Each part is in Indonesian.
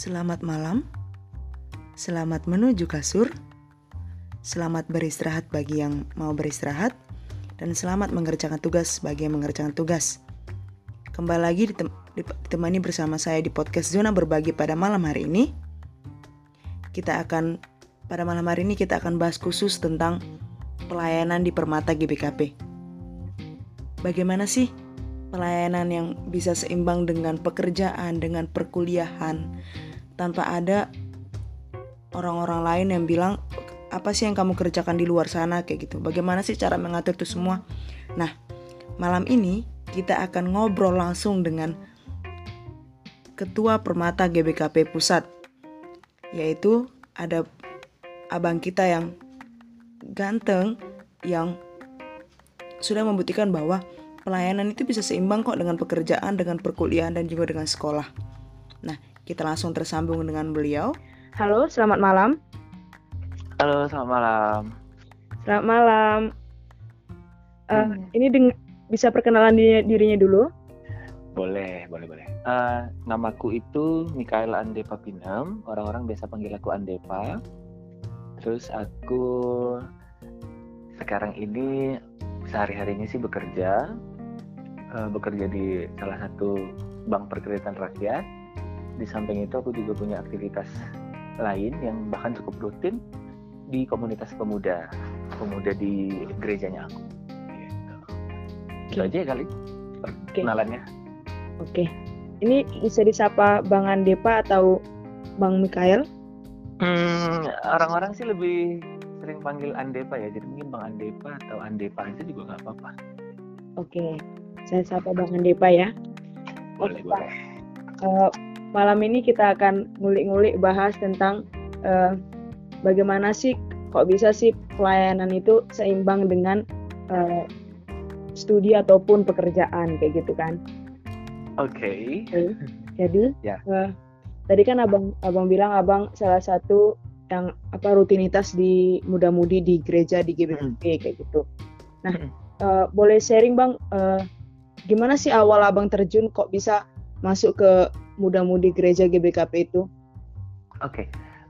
Selamat malam, selamat menuju kasur, selamat beristirahat bagi yang mau beristirahat, dan selamat mengerjakan tugas bagi yang mengerjakan tugas. Kembali lagi ditem ditemani bersama saya di podcast Zona Berbagi pada malam hari ini. Kita akan pada malam hari ini kita akan bahas khusus tentang pelayanan di Permata GBKP. Bagaimana sih pelayanan yang bisa seimbang dengan pekerjaan, dengan perkuliahan, tanpa ada orang-orang lain yang bilang apa sih yang kamu kerjakan di luar sana kayak gitu. Bagaimana sih cara mengatur itu semua? Nah, malam ini kita akan ngobrol langsung dengan Ketua Permata GBKP Pusat, yaitu ada abang kita yang ganteng yang sudah membuktikan bahwa pelayanan itu bisa seimbang kok dengan pekerjaan, dengan perkuliahan, dan juga dengan sekolah. Nah, kita langsung tersambung dengan beliau. Halo, selamat malam. Halo, selamat malam. Selamat malam. Uh, hmm. Ini bisa perkenalan dirinya, dirinya dulu? Boleh, boleh, boleh. Uh, namaku itu Mikael Andepa Pinam. Orang-orang biasa panggil aku Andepa. Terus aku sekarang ini sehari-harinya sih bekerja uh, bekerja di salah satu bank perkreditan rakyat. Di samping itu aku juga punya aktivitas lain yang bahkan cukup rutin di komunitas pemuda, pemuda di gerejanya aku. Gitu. Okay. Itu aja ya kali perkenalannya. Oke. Okay. Ini bisa disapa Bang Andepa atau Bang Mikael? Hmm, orang-orang sih lebih sering panggil Andepa ya, jadi mungkin Bang Andepa atau Andepa aja juga nggak apa-apa. Oke. Saya sapa Bang Andepa ya. Boleh, boleh. Uh, malam ini kita akan ngulik-ngulik bahas tentang uh, bagaimana sih kok bisa sih pelayanan itu seimbang dengan uh, studi ataupun pekerjaan kayak gitu kan. Oke. Okay. Okay. Jadi yeah. Ya. uh, tadi kan abang abang bilang abang salah satu yang apa rutinitas di muda-mudi di gereja di GBK hmm. kayak gitu. Nah, uh, boleh sharing bang uh, gimana sih awal abang terjun kok bisa masuk ke muda-mudi gereja GBKP itu? Oke, okay.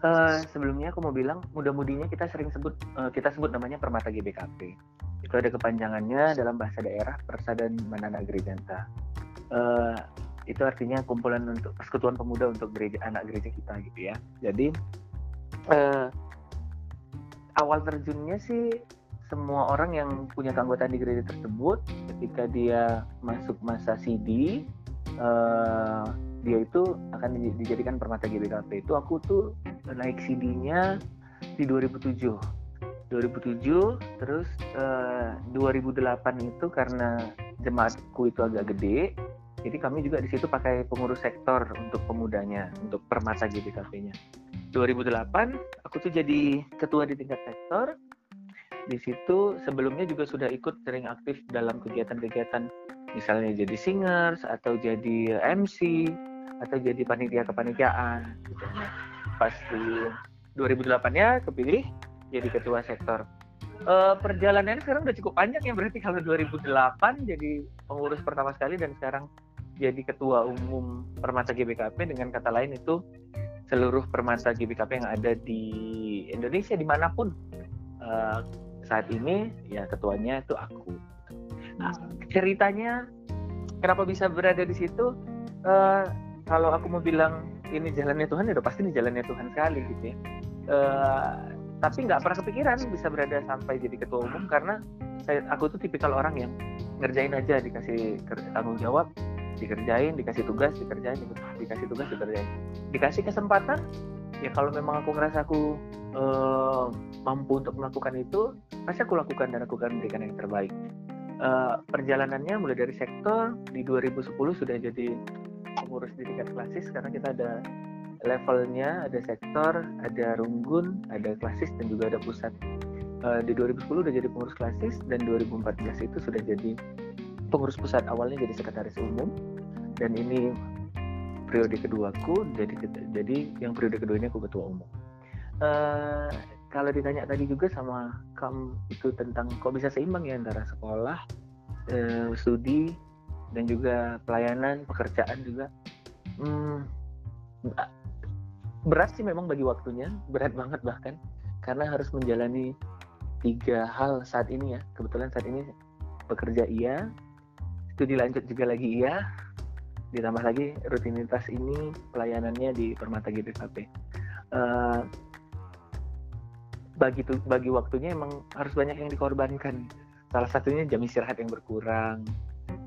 uh, eh, sebelumnya aku mau bilang muda-mudinya kita sering sebut uh, kita sebut namanya Permata GBKP. Itu ada kepanjangannya dalam bahasa daerah Persatuan Manana Gerejanta. Uh, itu artinya kumpulan untuk persekutuan pemuda untuk gereja anak gereja kita gitu ya. Jadi uh, awal terjunnya sih semua orang yang punya keanggotaan di gereja tersebut ketika dia masuk masa CD uh, eh, dia itu akan dijadikan permata GBKP itu aku tuh naik CD-nya di 2007 2007 terus uh, eh, 2008 itu karena jemaatku itu agak gede jadi kami juga di situ pakai pengurus sektor untuk pemudanya untuk permata GBKP-nya 2008 aku tuh jadi ketua di tingkat sektor. Di situ sebelumnya juga sudah ikut sering aktif dalam kegiatan-kegiatan misalnya jadi singers atau jadi MC atau jadi panitia kepanitiaan gitu. pas di 2008-nya kepilih jadi ketua sektor uh, perjalanannya sekarang udah cukup panjang ya berarti kalau 2008 jadi pengurus pertama sekali dan sekarang jadi ketua umum Permata GBKP dengan kata lain itu seluruh Permata GBKP yang ada di Indonesia di mana pun uh, saat ini ya ketuanya itu aku. Nah, ceritanya kenapa bisa berada di situ? Uh, kalau aku mau bilang ini jalannya Tuhan, ya udah pasti ini jalannya Tuhan sekali gitu ya. Uh, tapi nggak pernah kepikiran bisa berada sampai jadi ketua umum karena saya aku tuh tipikal orang yang ngerjain aja dikasih tanggung jawab dikerjain dikasih tugas dikerjain dikasih tugas dikerjain dikasih kesempatan ya kalau memang aku ngerasa aku uh, mampu untuk melakukan itu pasti aku lakukan dan aku akan memberikan yang terbaik uh, perjalanannya mulai dari sektor di 2010 sudah jadi pengurus di tingkat klasis karena kita ada levelnya ada sektor ada runggun ada klasis dan juga ada pusat. Uh, di 2010 sudah jadi pengurus klasis dan 2014 itu sudah jadi pengurus pusat awalnya jadi sekretaris umum. Dan ini periode keduaku jadi jadi yang periode kedua ini aku ketua umum. Uh, kalau ditanya tadi juga sama kamu itu tentang kok bisa seimbang ya antara sekolah uh, studi dan juga pelayanan pekerjaan juga. Hmm, berat sih memang bagi waktunya berat banget bahkan. Karena harus menjalani tiga hal saat ini ya. Kebetulan saat ini bekerja iya studi lanjut juga lagi iya. Ditambah lagi rutinitas ini pelayanannya di Permata GBKP uh, bagi tuh bagi waktunya emang harus banyak yang dikorbankan. Salah satunya jam istirahat yang berkurang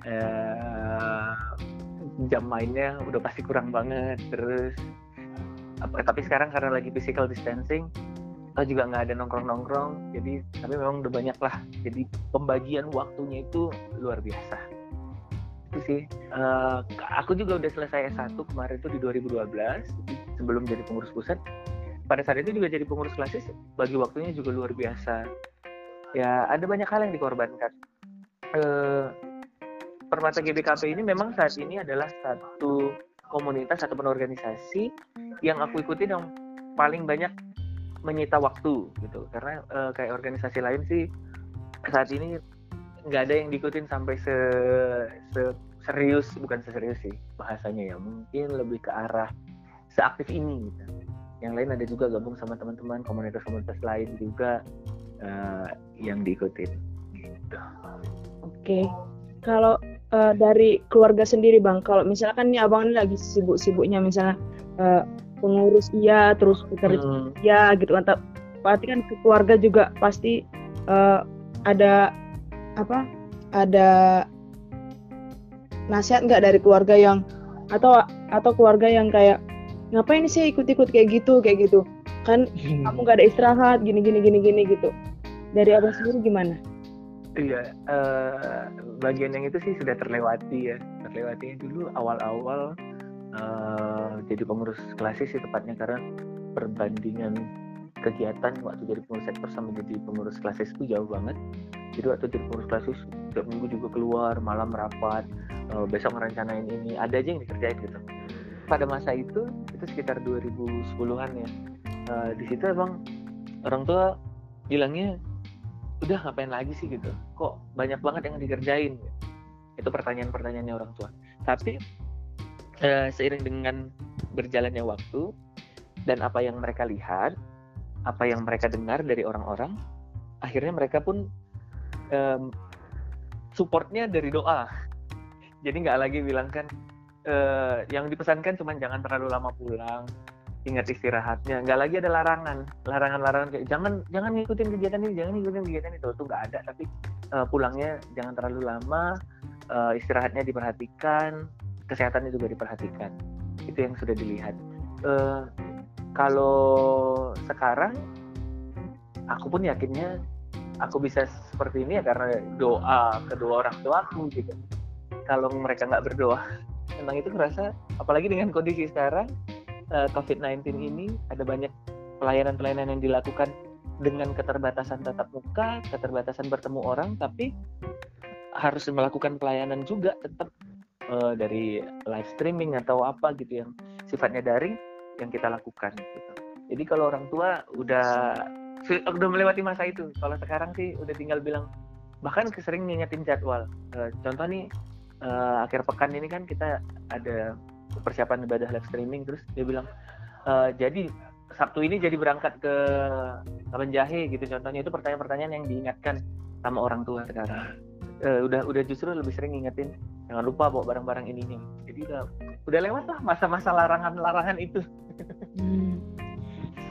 uh, jam mainnya udah pasti kurang banget terus apa, tapi sekarang karena lagi physical distancing kita juga nggak ada nongkrong-nongkrong jadi tapi memang udah banyak lah. Jadi pembagian waktunya itu luar biasa. Itu sih. Uh, aku juga udah selesai S1 kemarin itu di 2012 sebelum jadi pengurus pusat. Pada saat itu juga jadi pengurus klasis bagi waktunya juga luar biasa. Ya ada banyak hal yang dikorbankan. Uh, Permata GBKP ini memang saat ini adalah satu komunitas ataupun organisasi yang aku ikuti yang paling banyak menyita waktu gitu karena uh, kayak organisasi lain sih saat ini nggak ada yang diikutin sampai se, se serius bukan seserius sih bahasanya ya mungkin lebih ke arah seaktif ini gitu yang lain ada juga gabung sama teman-teman komunitas-komunitas lain juga uh, yang diikutin gitu oke okay. kalau uh, dari keluarga sendiri bang kalau misalkan nih abang ini lagi sibuk-sibuknya misalnya uh, pengurus iya terus bekerja hmm. iya gitu kan pasti kan keluarga juga pasti uh, ada apa ada nasihat nggak dari keluarga yang atau atau keluarga yang kayak ngapain sih ikut-ikut kayak gitu kayak gitu kan hmm. kamu nggak ada istirahat gini gini gini gini gitu dari abang sendiri gimana? Iya, uh, bagian yang itu sih sudah terlewati ya. Terlewati dulu awal-awal uh, jadi pengurus klasis sih tepatnya karena perbandingan kegiatan waktu jadi pengurus sektor sama jadi pengurus klasis itu jauh banget. Jadi waktu jadi pengurus klasis tiap minggu juga keluar, malam rapat, uh, besok merencanain ini, ada aja yang dikerjain gitu. Pada masa itu, itu sekitar 2010-an ya. Uh, di situ emang orang tua bilangnya udah ngapain lagi sih? gitu. Kok banyak banget yang dikerjain? itu pertanyaan-pertanyaannya orang tua. Tapi uh, seiring dengan berjalannya waktu dan apa yang mereka lihat apa yang mereka dengar dari orang-orang akhirnya mereka pun um, supportnya dari doa. Jadi nggak lagi bilang kan uh, yang dipesankan cuma jangan terlalu lama pulang ingat istirahatnya. Nggak lagi ada larangan. Larangan-larangan kayak jangan jangan ngikutin kegiatan ini jangan ngikutin kegiatan itu. Tuh nggak ada. Tapi uh, pulangnya jangan terlalu lama uh, istirahatnya diperhatikan kesehatan juga diperhatikan. Itu yang sudah dilihat. Uh, kalau sekarang aku pun yakinnya aku bisa seperti ini ya karena doa kedua orang tua aku gitu. Kalau mereka nggak berdoa tentang itu ngerasa apalagi dengan kondisi sekarang uh, eh, COVID-19 ini ada banyak pelayanan-pelayanan yang dilakukan dengan keterbatasan tatap muka, keterbatasan bertemu orang, tapi harus melakukan pelayanan juga tetap uh, dari live streaming atau apa gitu yang sifatnya daring yang kita lakukan. Gitu. Jadi kalau orang tua udah udah melewati masa itu, kalau sekarang sih udah tinggal bilang bahkan sering ngingetin jadwal. Uh, contoh nih uh, akhir pekan ini kan kita ada persiapan ibadah live streaming terus dia bilang e, jadi Sabtu ini jadi berangkat ke Taman Jahe gitu. Contohnya itu pertanyaan-pertanyaan yang diingatkan sama orang tua sekarang. E, udah udah justru lebih sering ngingetin jangan lupa bawa barang-barang ininya jadi udah udah lewat lah masa-masa larangan-larangan itu. Hmm.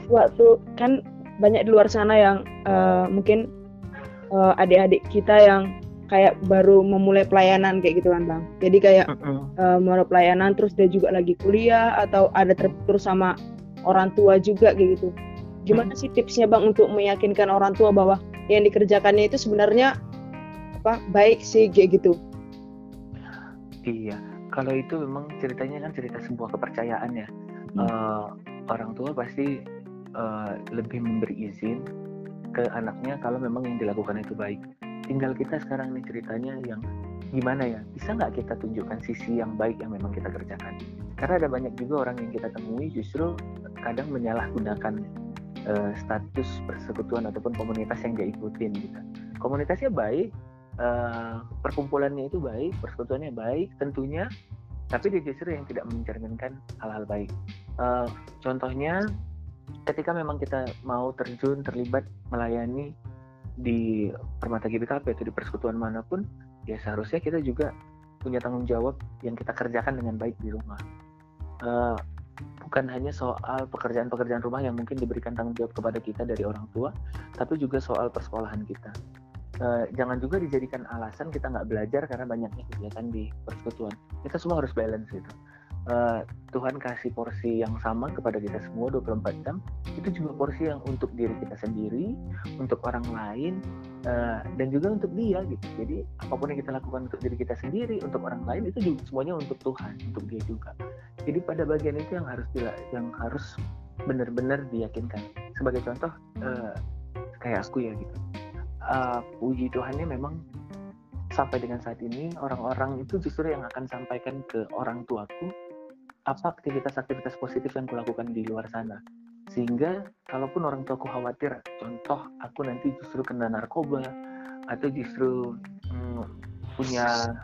waktu kan banyak di luar sana yang uh, mungkin uh, adik-adik kita yang kayak baru memulai pelayanan kayak gitu kan bang. Jadi kayak uh -uh. Uh, mulai pelayanan terus dia juga lagi kuliah atau ada terputus sama orang tua juga kayak gitu. Gimana sih tipsnya bang untuk meyakinkan orang tua bahwa yang dikerjakannya itu sebenarnya apa baik sih kayak gitu? Iya. Kalau itu memang ceritanya kan cerita sebuah kepercayaan ya. Hmm. uh, orang tua pasti uh, lebih memberi izin ke anaknya kalau memang yang dilakukan itu baik tinggal kita sekarang nih ceritanya yang gimana ya? Bisa nggak kita tunjukkan sisi yang baik yang memang kita kerjakan? Karena ada banyak juga orang yang kita temui justru kadang menyalahgunakan uh, status persekutuan ataupun komunitas yang dia ikutin gitu. Komunitasnya baik uh, perkumpulannya itu baik persekutuannya baik tentunya tapi dia justru yang tidak mencerminkan hal-hal baik. Uh, contohnya ketika memang kita mau terjun terlibat melayani di Permata GBKP atau di persekutuan mana pun, ya seharusnya kita juga punya tanggung jawab yang kita kerjakan dengan baik di rumah. Uh, bukan hanya soal pekerjaan-pekerjaan rumah yang mungkin diberikan tanggung jawab kepada kita dari orang tua, tapi juga soal persekolahan kita. Uh, jangan juga dijadikan alasan kita nggak belajar karena banyaknya kegiatan di persekutuan. Kita semua harus balance gitu uh, Tuhan kasih porsi yang sama kepada kita semua 24 jam. Itu juga porsi yang untuk diri kita sendiri untuk orang lain uh, dan juga untuk dia gitu. Jadi apa pun yang kita lakukan untuk diri kita sendiri untuk orang lain itu juga semuanya untuk Tuhan untuk dia juga. Jadi pada bagian itu yang harus yang harus benar-benar diyakinkan. Sebagai contoh uh, kayak aku ya gitu. Uh, puji Tuhannya memang sampai dengan saat ini orang-orang itu justru yang akan sampaikan ke orang tuaku apa aktivitas-aktivitas positif yang kulakukan di luar sana. Sehingga kalaupun orang tua aku khawatir contoh aku nanti justru kena narkoba atau justru hmm, punya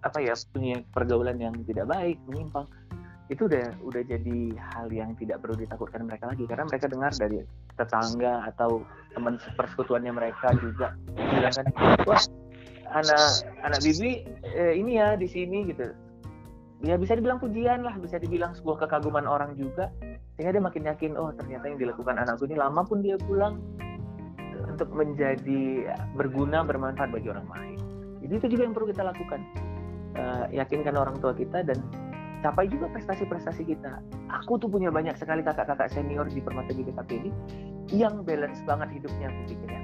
apa ya punya pergaulan yang tidak baik menyimpang itu udah udah jadi hal yang tidak perlu ditakutkan mereka lagi. Karena mereka dengar dari tetangga atau teman persekutuannya mereka juga bilang kan wah anak anak bibi eh, ini ya di sini gitu ya bisa dibilang pujian lah bisa dibilang sebuah kekaguman orang juga. Sehingga dia makin yakin oh ternyata yang dilakukan anakku ini lama pun dia pulang untuk menjadi berguna bermanfaat bagi orang lain. Jadi itu juga yang perlu kita lakukan. Uh, yakinkan orang tua kita dan capai juga prestasi-prestasi kita. Aku tuh punya banyak sekali kakak-kakak senior di Permata GBKP ini yang balance banget hidupnya aku pikir ya.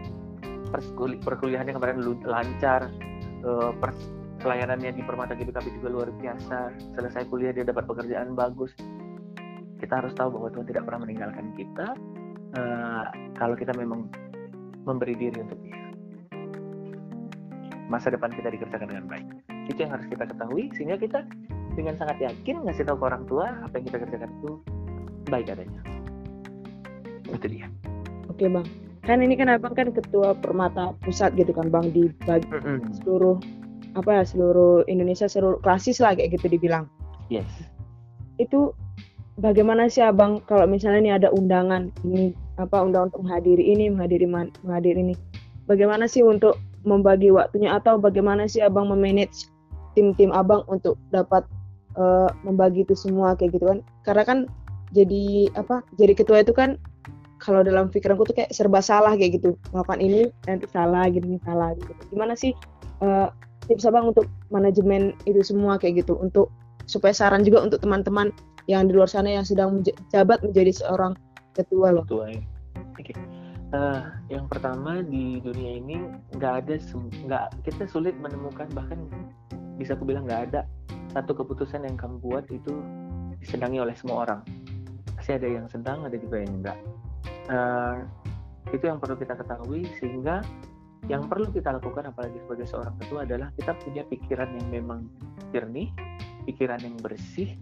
Perkuliahannya kemarin lancar uh, pelayanannya di Permata GBKP juga luar biasa. Selesai kuliah dia dapat pekerjaan bagus. Kita harus tahu bahwa Tuhan tidak pernah meninggalkan kita. Uh, kalau kita memang memberi diri untuk dia. Masa depan kita dikerjakan dengan baik. Itu yang harus kita ketahui sehingga kita dengan sangat yakin ngasih tahu ke orang tua apa yang kita kerjakan itu baik adanya. Itu dia. Oke bang. Kan ini kan abang kan ketua permata pusat gitu kan bang di bagi mm -hmm. seluruh apa ya seluruh Indonesia seluruh klasis lah kayak gitu dibilang. Yes. Itu bagaimana sih abang kalau misalnya ini ada undangan ini apa undangan untuk menghadiri ini menghadiri menghadiri ini, bagaimana sih untuk membagi waktunya atau bagaimana sih abang memanage tim-tim abang untuk dapat uh, membagi itu semua kayak gitu kan? Karena kan jadi apa jadi ketua itu kan kalau dalam pikiranku tuh kayak serba salah kayak gitu melakukan ini nanti salah gini salah gitu gimana sih uh, tips abang untuk manajemen itu semua kayak gitu untuk supaya saran juga untuk teman-teman yang di luar sana yang sedang menjabat menjadi seorang ketua loh. Ketua ya. Oke. Okay. Uh, eh, yang pertama di dunia ini nggak ada nggak kita sulit menemukan bahkan bisa aku bilang nggak ada satu keputusan yang kamu buat itu disenangi oleh semua orang. Pasti ada yang sedang, ada juga yang enggak. Uh, itu yang perlu kita ketahui sehingga yang perlu kita lakukan apalagi sebagai seorang ketua adalah kita punya pikiran yang memang jernih, pikiran yang bersih,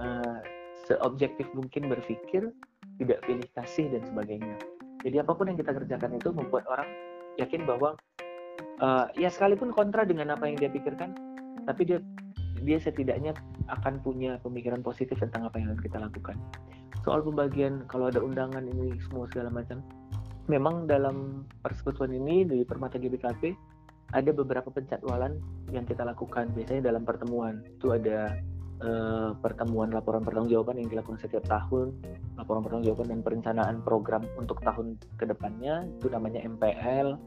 uh, seobjektif mungkin berpikir, tidak pilih kasih dan sebagainya. Jadi apa pun yang kita kerjakan itu membuat orang yakin bahwa uh, ya sekalipun kontra dengan apa yang dia pikirkan, tapi dia dia setidaknya akan punya pemikiran positif tentang apa yang harus kita lakukan. Soal pembagian kalau ada undangan ini semua segala macam, memang dalam persekutuan ini di Permata GBKP ada beberapa penjadwalan yang kita lakukan. Biasanya dalam pertemuan itu ada uh, pertemuan laporan pertanggungjawaban yang dilakukan setiap tahun laporan pertanggungjawaban dan perencanaan program untuk tahun ke depannya itu namanya MPL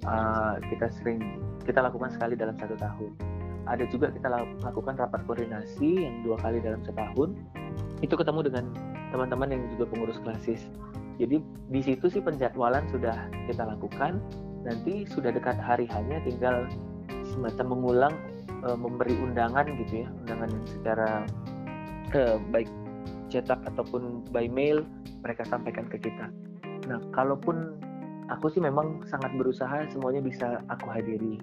eh, kita sering kita lakukan sekali dalam satu tahun. Ada juga kita lakukan rapat koordinasi yang dua kali dalam setahun. Itu ketemu dengan teman-teman yang juga pengurus klasis jadi di situ sih penjadwalan sudah kita lakukan. Nanti sudah dekat hari hanya tinggal semacam mengulang e, memberi undangan gitu ya, undangan secara e, baik cetak ataupun by mail mereka sampaikan ke kita. Nah, kalaupun aku sih memang sangat berusaha semuanya bisa aku hadiri.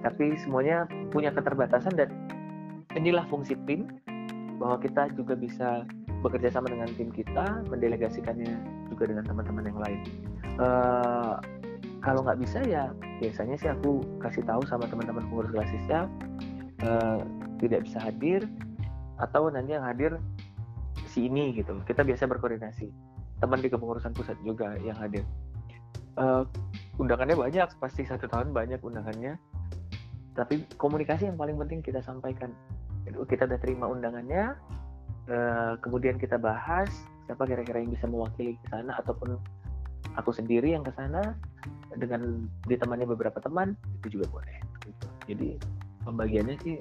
Tapi semuanya punya keterbatasan dan inilah fungsi tim bahwa kita juga bisa bekerja sama dengan tim kita, mendelegasikannya juga dengan teman-teman yang lain. Uh, kalau nggak bisa ya biasanya sih aku kasih tahu sama teman-teman pengurus kelasisnya uh, tidak bisa hadir atau nanti yang hadir si ini gitu. Kita biasa berkoordinasi. Teman di kepengurusan pusat juga yang hadir. Uh, undangannya banyak pasti satu tahun banyak undangannya. Tapi komunikasi yang paling penting kita sampaikan. Kita udah terima undangannya kemudian kita bahas siapa kira-kira yang bisa mewakili ke sana ataupun aku sendiri yang ke sana dengan ditemani beberapa teman itu juga boleh gitu. jadi pembagiannya sih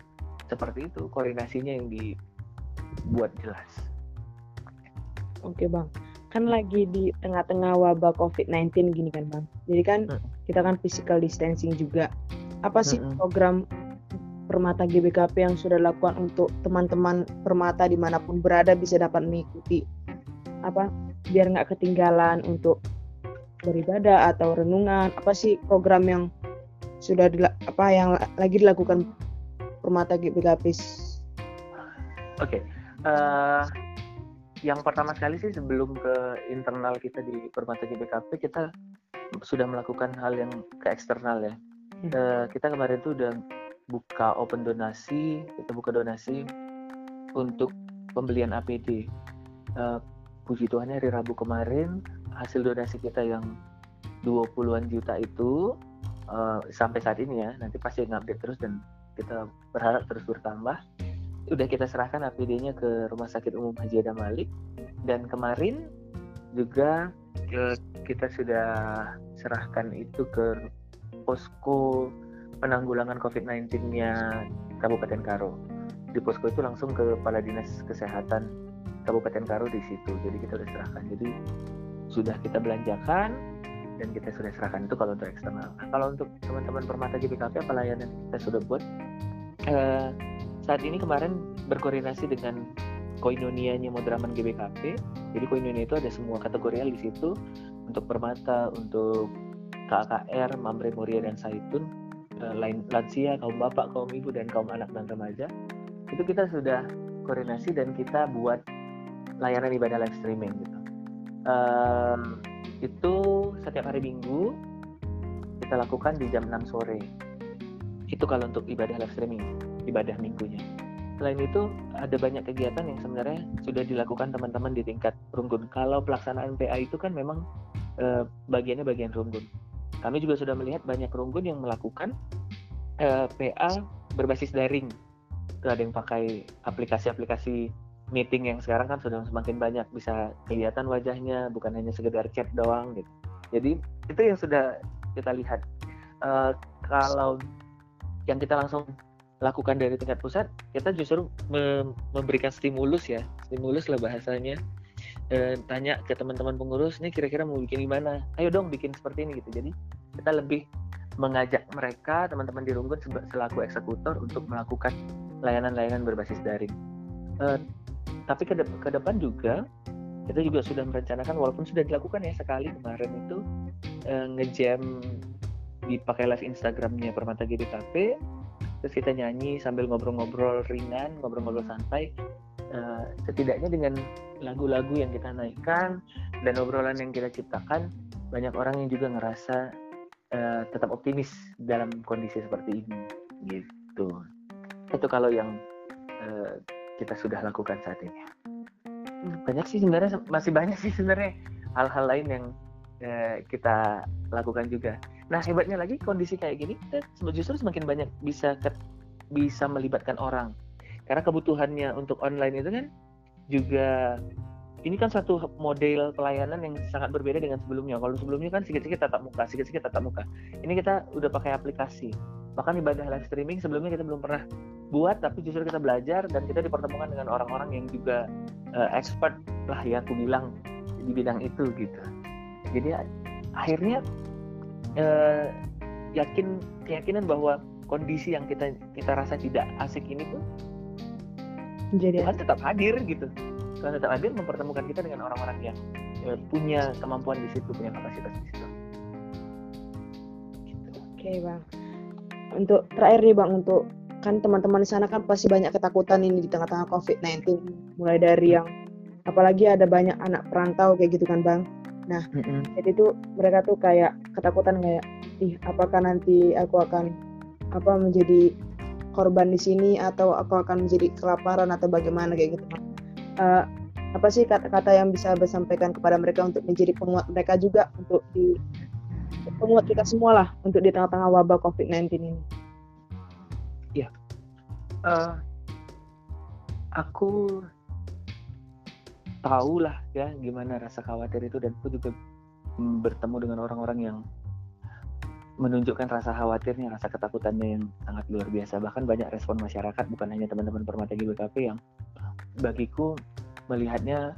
seperti itu koordinasinya yang dibuat jelas oke bang kan lagi di tengah-tengah wabah COVID-19 gini kan bang jadi kan hmm. kita kan physical distancing juga apa sih hmm. program permata GBKP yang sudah dilakukan untuk teman-teman permata di mana pun berada bisa dapat mengikuti apa biar nggak ketinggalan untuk beribadah atau renungan apa sih program yang sudah apa yang lagi dilakukan permata GBKP oke okay. uh, eh, yang pertama sekali sih sebelum ke internal kita di Permata GBKP kita sudah melakukan hal yang ke eksternal ya. Hmm. Uh, kita kemarin tuh udah buka open donasi, kita buka donasi untuk pembelian APD. Uh, eh, puji Tuhan hari Rabu kemarin hasil donasi kita yang 20-an juta itu uh, sampai saat ini ya, nanti pasti ngupdate terus dan kita berharap terus bertambah. Udah kita serahkan APD-nya ke Rumah Sakit Umum Haji Adam Malik. Dan kemarin juga ke, kita sudah serahkan itu ke posko penanggulangan COVID-19-nya Kabupaten Karo. Di posko itu langsung ke Kepala Dinas Kesehatan Kabupaten Karo di situ. Jadi kita sudah serahkan. Jadi sudah kita belanjakan dan kita sudah serahkan itu kalau untuk eksternal. Nah, kalau untuk teman-teman permata GBKP apa layanan kita sudah buat? Uh, saat ini kemarin berkoordinasi dengan Koinonianya Modraman GBKP. Jadi Koinonia itu ada semua kategori di situ untuk permata, untuk KKR, Mamre Moria dan Saitun, eh, lain lansia, kaum bapak, kaum ibu dan kaum anak dan remaja. Itu kita sudah koordinasi dan kita buat layanan ibadah live streaming gitu. Um, itu setiap hari Minggu kita lakukan di jam 6 sore. Itu kalau untuk ibadah live streaming ibadah minggunya. Selain itu, ada banyak kegiatan yang sebenarnya sudah dilakukan teman-teman di tingkat runggun. Kalau pelaksanaan PA itu kan memang e, bagiannya bagian runggun. Kami juga sudah melihat banyak runggun yang melakukan e, eh, PA berbasis daring. Itu ada yang pakai aplikasi-aplikasi meeting yang sekarang kan sudah semakin banyak bisa kelihatan wajahnya bukan hanya sekedar chat doang gitu. Jadi itu yang sudah kita lihat. E, kalau yang kita langsung lakukan dari tingkat pusat, kita justru memberikan stimulus ya, stimulus lah bahasanya. E, tanya ke teman-teman pengurus, ini kira-kira mau bikin gimana? Ayo dong bikin seperti ini gitu. Jadi kita lebih mengajak mereka, teman-teman di Runggun selaku eksekutor untuk melakukan layanan-layanan berbasis daring. E, tapi ke, de ke depan juga kita juga sudah merencanakan walaupun sudah dilakukan ya sekali kemarin itu e, ngejam dipakai live Instagramnya Permata GDKP terus kita nyanyi sambil ngobrol-ngobrol ringan ngobrol-ngobrol santai uh, setidaknya dengan lagu-lagu yang kita naikkan dan obrolan yang kita ciptakan banyak orang yang juga ngerasa uh, tetap optimis dalam kondisi seperti ini. Gitu. Itu kalau yang uh, kita sudah lakukan saat ini banyak sih sebenarnya masih banyak sih sebenarnya hal-hal lain yang uh, kita lakukan juga Nah hebatnya lagi kondisi kayak gini kita justru semakin banyak bisa ke, bisa melibatkan orang karena kebutuhannya untuk online itu kan juga ini kan satu model pelayanan yang sangat berbeda dengan sebelumnya. Kalau sebelumnya kan sedikit-sedikit tatap muka, sedikit-sedikit tatap muka. Ini kita udah pakai aplikasi. Bahkan ibadah live streaming sebelumnya kita belum pernah buat, tapi justru kita belajar dan kita dipertemukan dengan orang-orang yang juga uh, expert lah ya, aku bilang di bidang itu gitu. Jadi akhirnya eh, yakin keyakinan bahwa kondisi yang kita kita rasa tidak asik ini pun jadi Tuhan tetap hadir gitu Tuhan tetap hadir mempertemukan kita dengan orang-orang yang eh, punya kemampuan di situ punya kapasitas di situ gitu. oke bang untuk terakhir nih bang untuk kan teman-teman di sana kan pasti banyak ketakutan ini di tengah-tengah COVID-19 mulai dari yang apalagi ada banyak anak perantau kayak gitu kan bang Nah, mm-hmm. jadi tuh mereka tuh kayak ketakutan kayak, ih apakah nanti aku akan apa menjadi korban di sini atau aku akan menjadi kelaparan atau bagaimana kayak gitu. Uh, apa sih kata-kata yang bisa bersampaikan kepada mereka untuk menjadi penguat mereka juga untuk di penguat kita semua lah untuk di tengah-tengah wabah COVID-19 ini. Uh, aku tahu lah ya gimana rasa khawatir itu dan aku juga bertemu dengan orang-orang yang menunjukkan rasa khawatirnya, rasa ketakutannya yang sangat luar biasa. Bahkan banyak respon masyarakat, bukan hanya teman-teman Permata GBKP yang bagiku melihatnya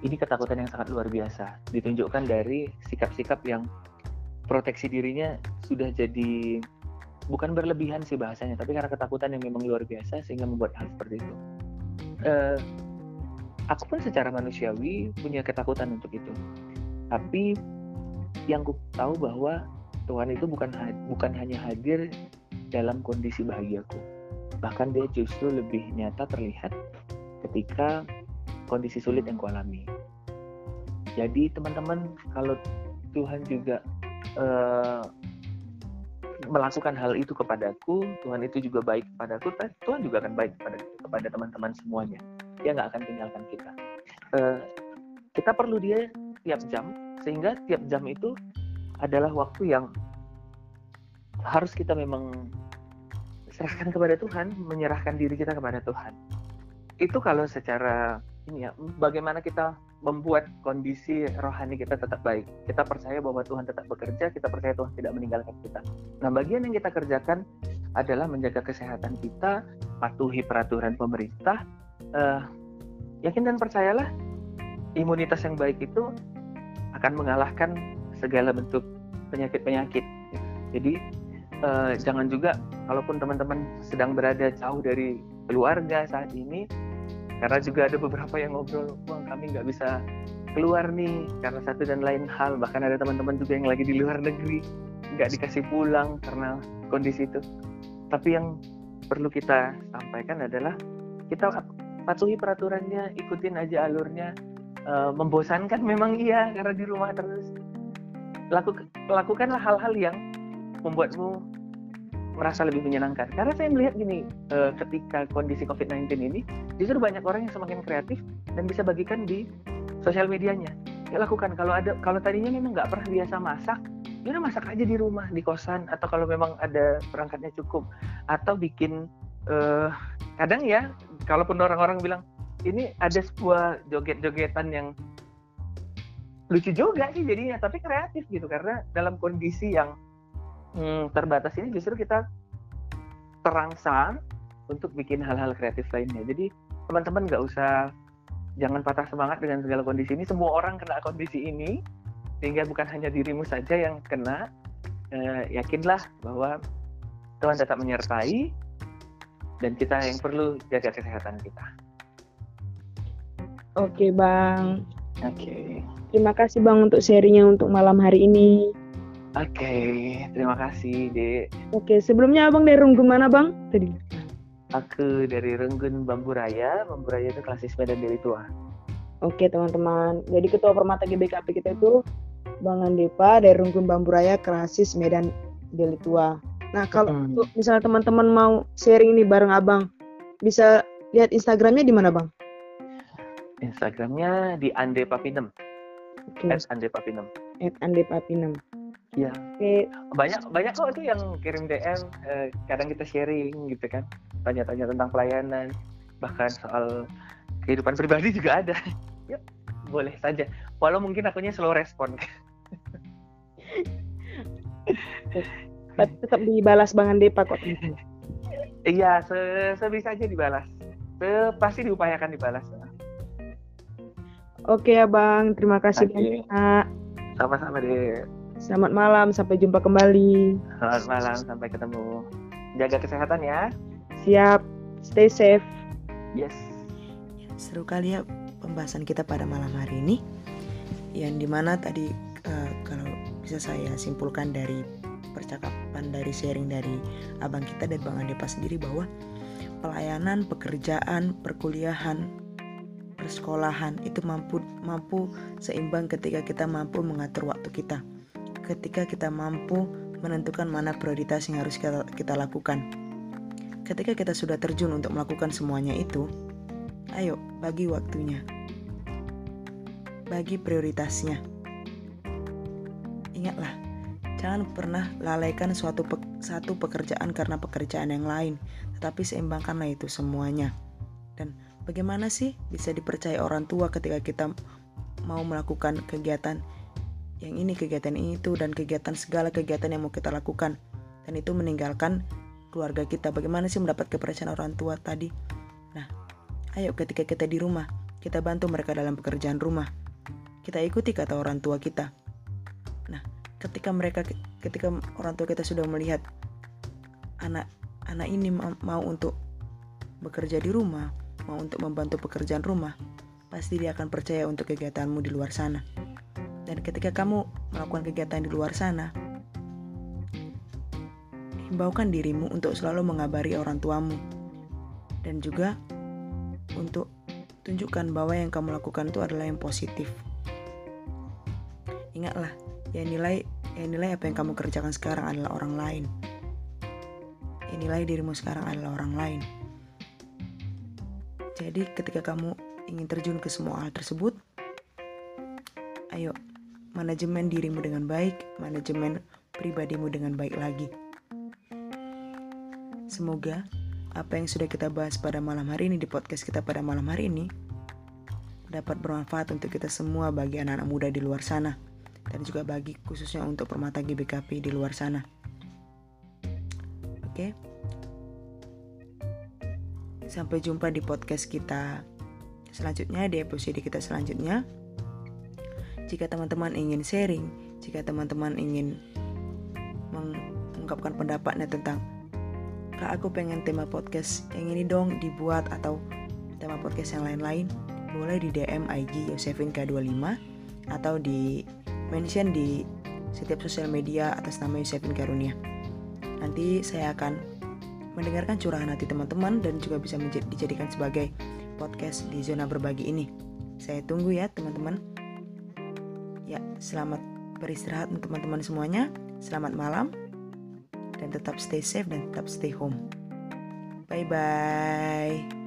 ini ketakutan yang sangat luar biasa. Ditunjukkan dari sikap-sikap yang proteksi dirinya sudah jadi bukan berlebihan sih bahasanya, tapi karena ketakutan yang memang luar biasa sehingga membuat hal seperti itu. Uh, aku pun secara manusiawi punya ketakutan untuk itu. Tapi yang ku tahu bahwa Tuhan itu bukan bukan hanya hadir dalam kondisi bahagiaku. Bahkan dia justru lebih nyata terlihat ketika kondisi sulit yang kualami. Jadi teman-teman kalau Tuhan juga uh, melakukan hal itu kepadaku, Tuhan itu juga baik kepadaku, Tuhan juga akan baik kepada kepada teman-teman semuanya. Dia nggak akan tinggalkan kita. Uh, kita perlu dia tiap jam, sehingga tiap jam itu adalah waktu yang harus kita memang serahkan kepada Tuhan, menyerahkan diri kita kepada Tuhan. Itu kalau secara ini ya, bagaimana kita membuat kondisi rohani kita tetap baik. Kita percaya bahwa Tuhan tetap bekerja, kita percaya Tuhan tidak meninggalkan kita. Nah, bagian yang kita kerjakan adalah menjaga kesehatan kita, patuhi peraturan pemerintah, uh, yakin dan percayalah imunitas yang baik itu akan mengalahkan segala bentuk penyakit-penyakit. Jadi uh, jangan juga kalaupun teman-teman sedang berada jauh dari keluarga saat ini, karena juga ada beberapa yang ngobrol, uang kami nggak bisa keluar nih karena satu dan lain hal. Bahkan ada teman-teman juga yang lagi di luar negeri nggak dikasih pulang karena kondisi itu. Tapi yang perlu kita sampaikan adalah kita patuhi peraturannya, ikutin aja alurnya. Uh, membosankan memang iya karena di rumah terus laku, lakukanlah hal-hal yang membuatmu merasa lebih menyenangkan. Karena saya melihat gini, uh, ketika kondisi COVID-19 ini, justru banyak orang yang semakin kreatif dan bisa bagikan di sosial medianya. Ya lakukan. Kalau ada, kalau tadinya memang nggak pernah biasa masak, ya udah masak aja di rumah, di kosan, atau kalau memang ada perangkatnya cukup, atau bikin, uh, kadang ya, kalaupun orang-orang bilang ini ada sebuah joget-jogetan yang lucu juga sih jadinya tapi kreatif gitu karena dalam kondisi yang hmm, terbatas ini justru kita terangsang untuk bikin hal-hal kreatif lainnya jadi teman-teman nggak usah jangan patah semangat dengan segala kondisi ini semua orang kena kondisi ini sehingga bukan hanya dirimu saja yang kena eh, yakinlah bahwa Tuhan tetap menyertai dan kita yang perlu jaga kesehatan kita. Oke bang. Oke. Okay. Terima kasih Bang untuk sharingnya untuk malam hari ini. Oke, okay, terima kasih, Dek. Oke, okay, sebelumnya Abang dari Runggun mana, Bang? Tadi. Aku dari Renggun Bambu Raya. Bambu Raya itu klasis Medan Deli Tua. Oke, teman-teman. Jadi ketua permata GBKP kita itu Bang Andepa dari Runggun Bambu Raya klasis Medan Deli Tua. Nah, kalau hmm. misalnya teman-teman mau sharing ini bareng Abang, bisa lihat Instagramnya di mana, Bang? Instagramnya di Ande Papinem. At Ande Papinem. At Ande Papinem. Iya. Oke. Banyak banyak kok itu yang kirim DM. Eh, kadang kita sharing gitu kan, tanya-tanya tentang pelayanan, bahkan soal kehidupan pribadi juga ada. ya boleh saja. Walau mungkin akunya slow respon. Tapi tetap dibalas Bang Ande Pak kok. Iya, se sebisa aja dibalas. Se pasti diupayakan dibalas. Oke ya Bang, terima kasih banyak. Sama-sama deh. Selamat malam, sampai jumpa kembali. Selamat malam, sampai ketemu. Jaga kesehatan ya. Siap, stay safe. Yes. Seru kali ya pembahasan kita pada malam hari ini. Yang di mana tadi uh, kalau bisa saya simpulkan dari percakapan dari sharing dari abang kita dan bang Adepa sendiri bahwa pelayanan, pekerjaan, perkuliahan, persekolahan itu mampu mampu seimbang ketika kita mampu mengatur waktu kita. Ketika kita mampu menentukan mana prioritas yang harus kita, kita lakukan. Ketika kita sudah terjun untuk melakukan semuanya itu, ayo bagi waktunya. bagi prioritasnya. Ingatlah, jangan pernah lalaikan suatu pe satu pekerjaan karena pekerjaan yang lain, tetapi seimbangkanlah itu semuanya. Dan bagaimana sih bisa dipercaya orang tua ketika kita mau melakukan kegiatan yang ini, kegiatan ini itu, dan kegiatan segala kegiatan yang mau kita lakukan. Dan itu meninggalkan keluarga kita. Bagaimana sih mendapat kepercayaan orang tua tadi? Nah, ayo ketika kita di rumah, kita bantu mereka dalam pekerjaan rumah. Kita ikuti kata orang tua kita. Nah, ketika mereka ketika orang tua kita sudah melihat anak anak ini mau untuk bekerja di rumah, mau untuk membantu pekerjaan rumah, pasti dia akan percaya untuk kegiatanmu di luar sana. Dan ketika kamu melakukan kegiatan di luar sana, himbaukan dirimu untuk selalu mengabari orang tuamu. Dan juga untuk tunjukkan bahwa yang kamu lakukan itu adalah yang positif. Ingatlah, yang nilai yang nilai apa yang kamu kerjakan sekarang adalah orang lain. Yang nilai dirimu sekarang adalah orang lain. Jadi ketika kamu ingin terjun ke semua hal tersebut, ayo manajemen dirimu dengan baik, manajemen pribadimu dengan baik lagi. Semoga apa yang sudah kita bahas pada malam hari ini di podcast kita pada malam hari ini dapat bermanfaat untuk kita semua bagi anak-anak muda di luar sana dan juga bagi khususnya untuk permata GBKP di luar sana. Oke. Sampai jumpa di podcast kita selanjutnya di episode kita selanjutnya. Jika teman-teman ingin sharing, jika teman-teman ingin mengungkapkan pendapatnya tentang Kak aku pengen tema podcast yang ini dong dibuat atau tema podcast yang lain-lain boleh di DM IG Yosefin K25 atau di mention di setiap sosial media atas nama Yosefin Karunia. Nanti saya akan mendengarkan curahan hati teman-teman dan juga bisa dijadikan sebagai podcast di zona berbagi ini. Saya tunggu ya teman-teman. Ya, selamat beristirahat untuk teman-teman semuanya. Selamat malam dan tetap stay safe dan tetap stay home. Bye bye.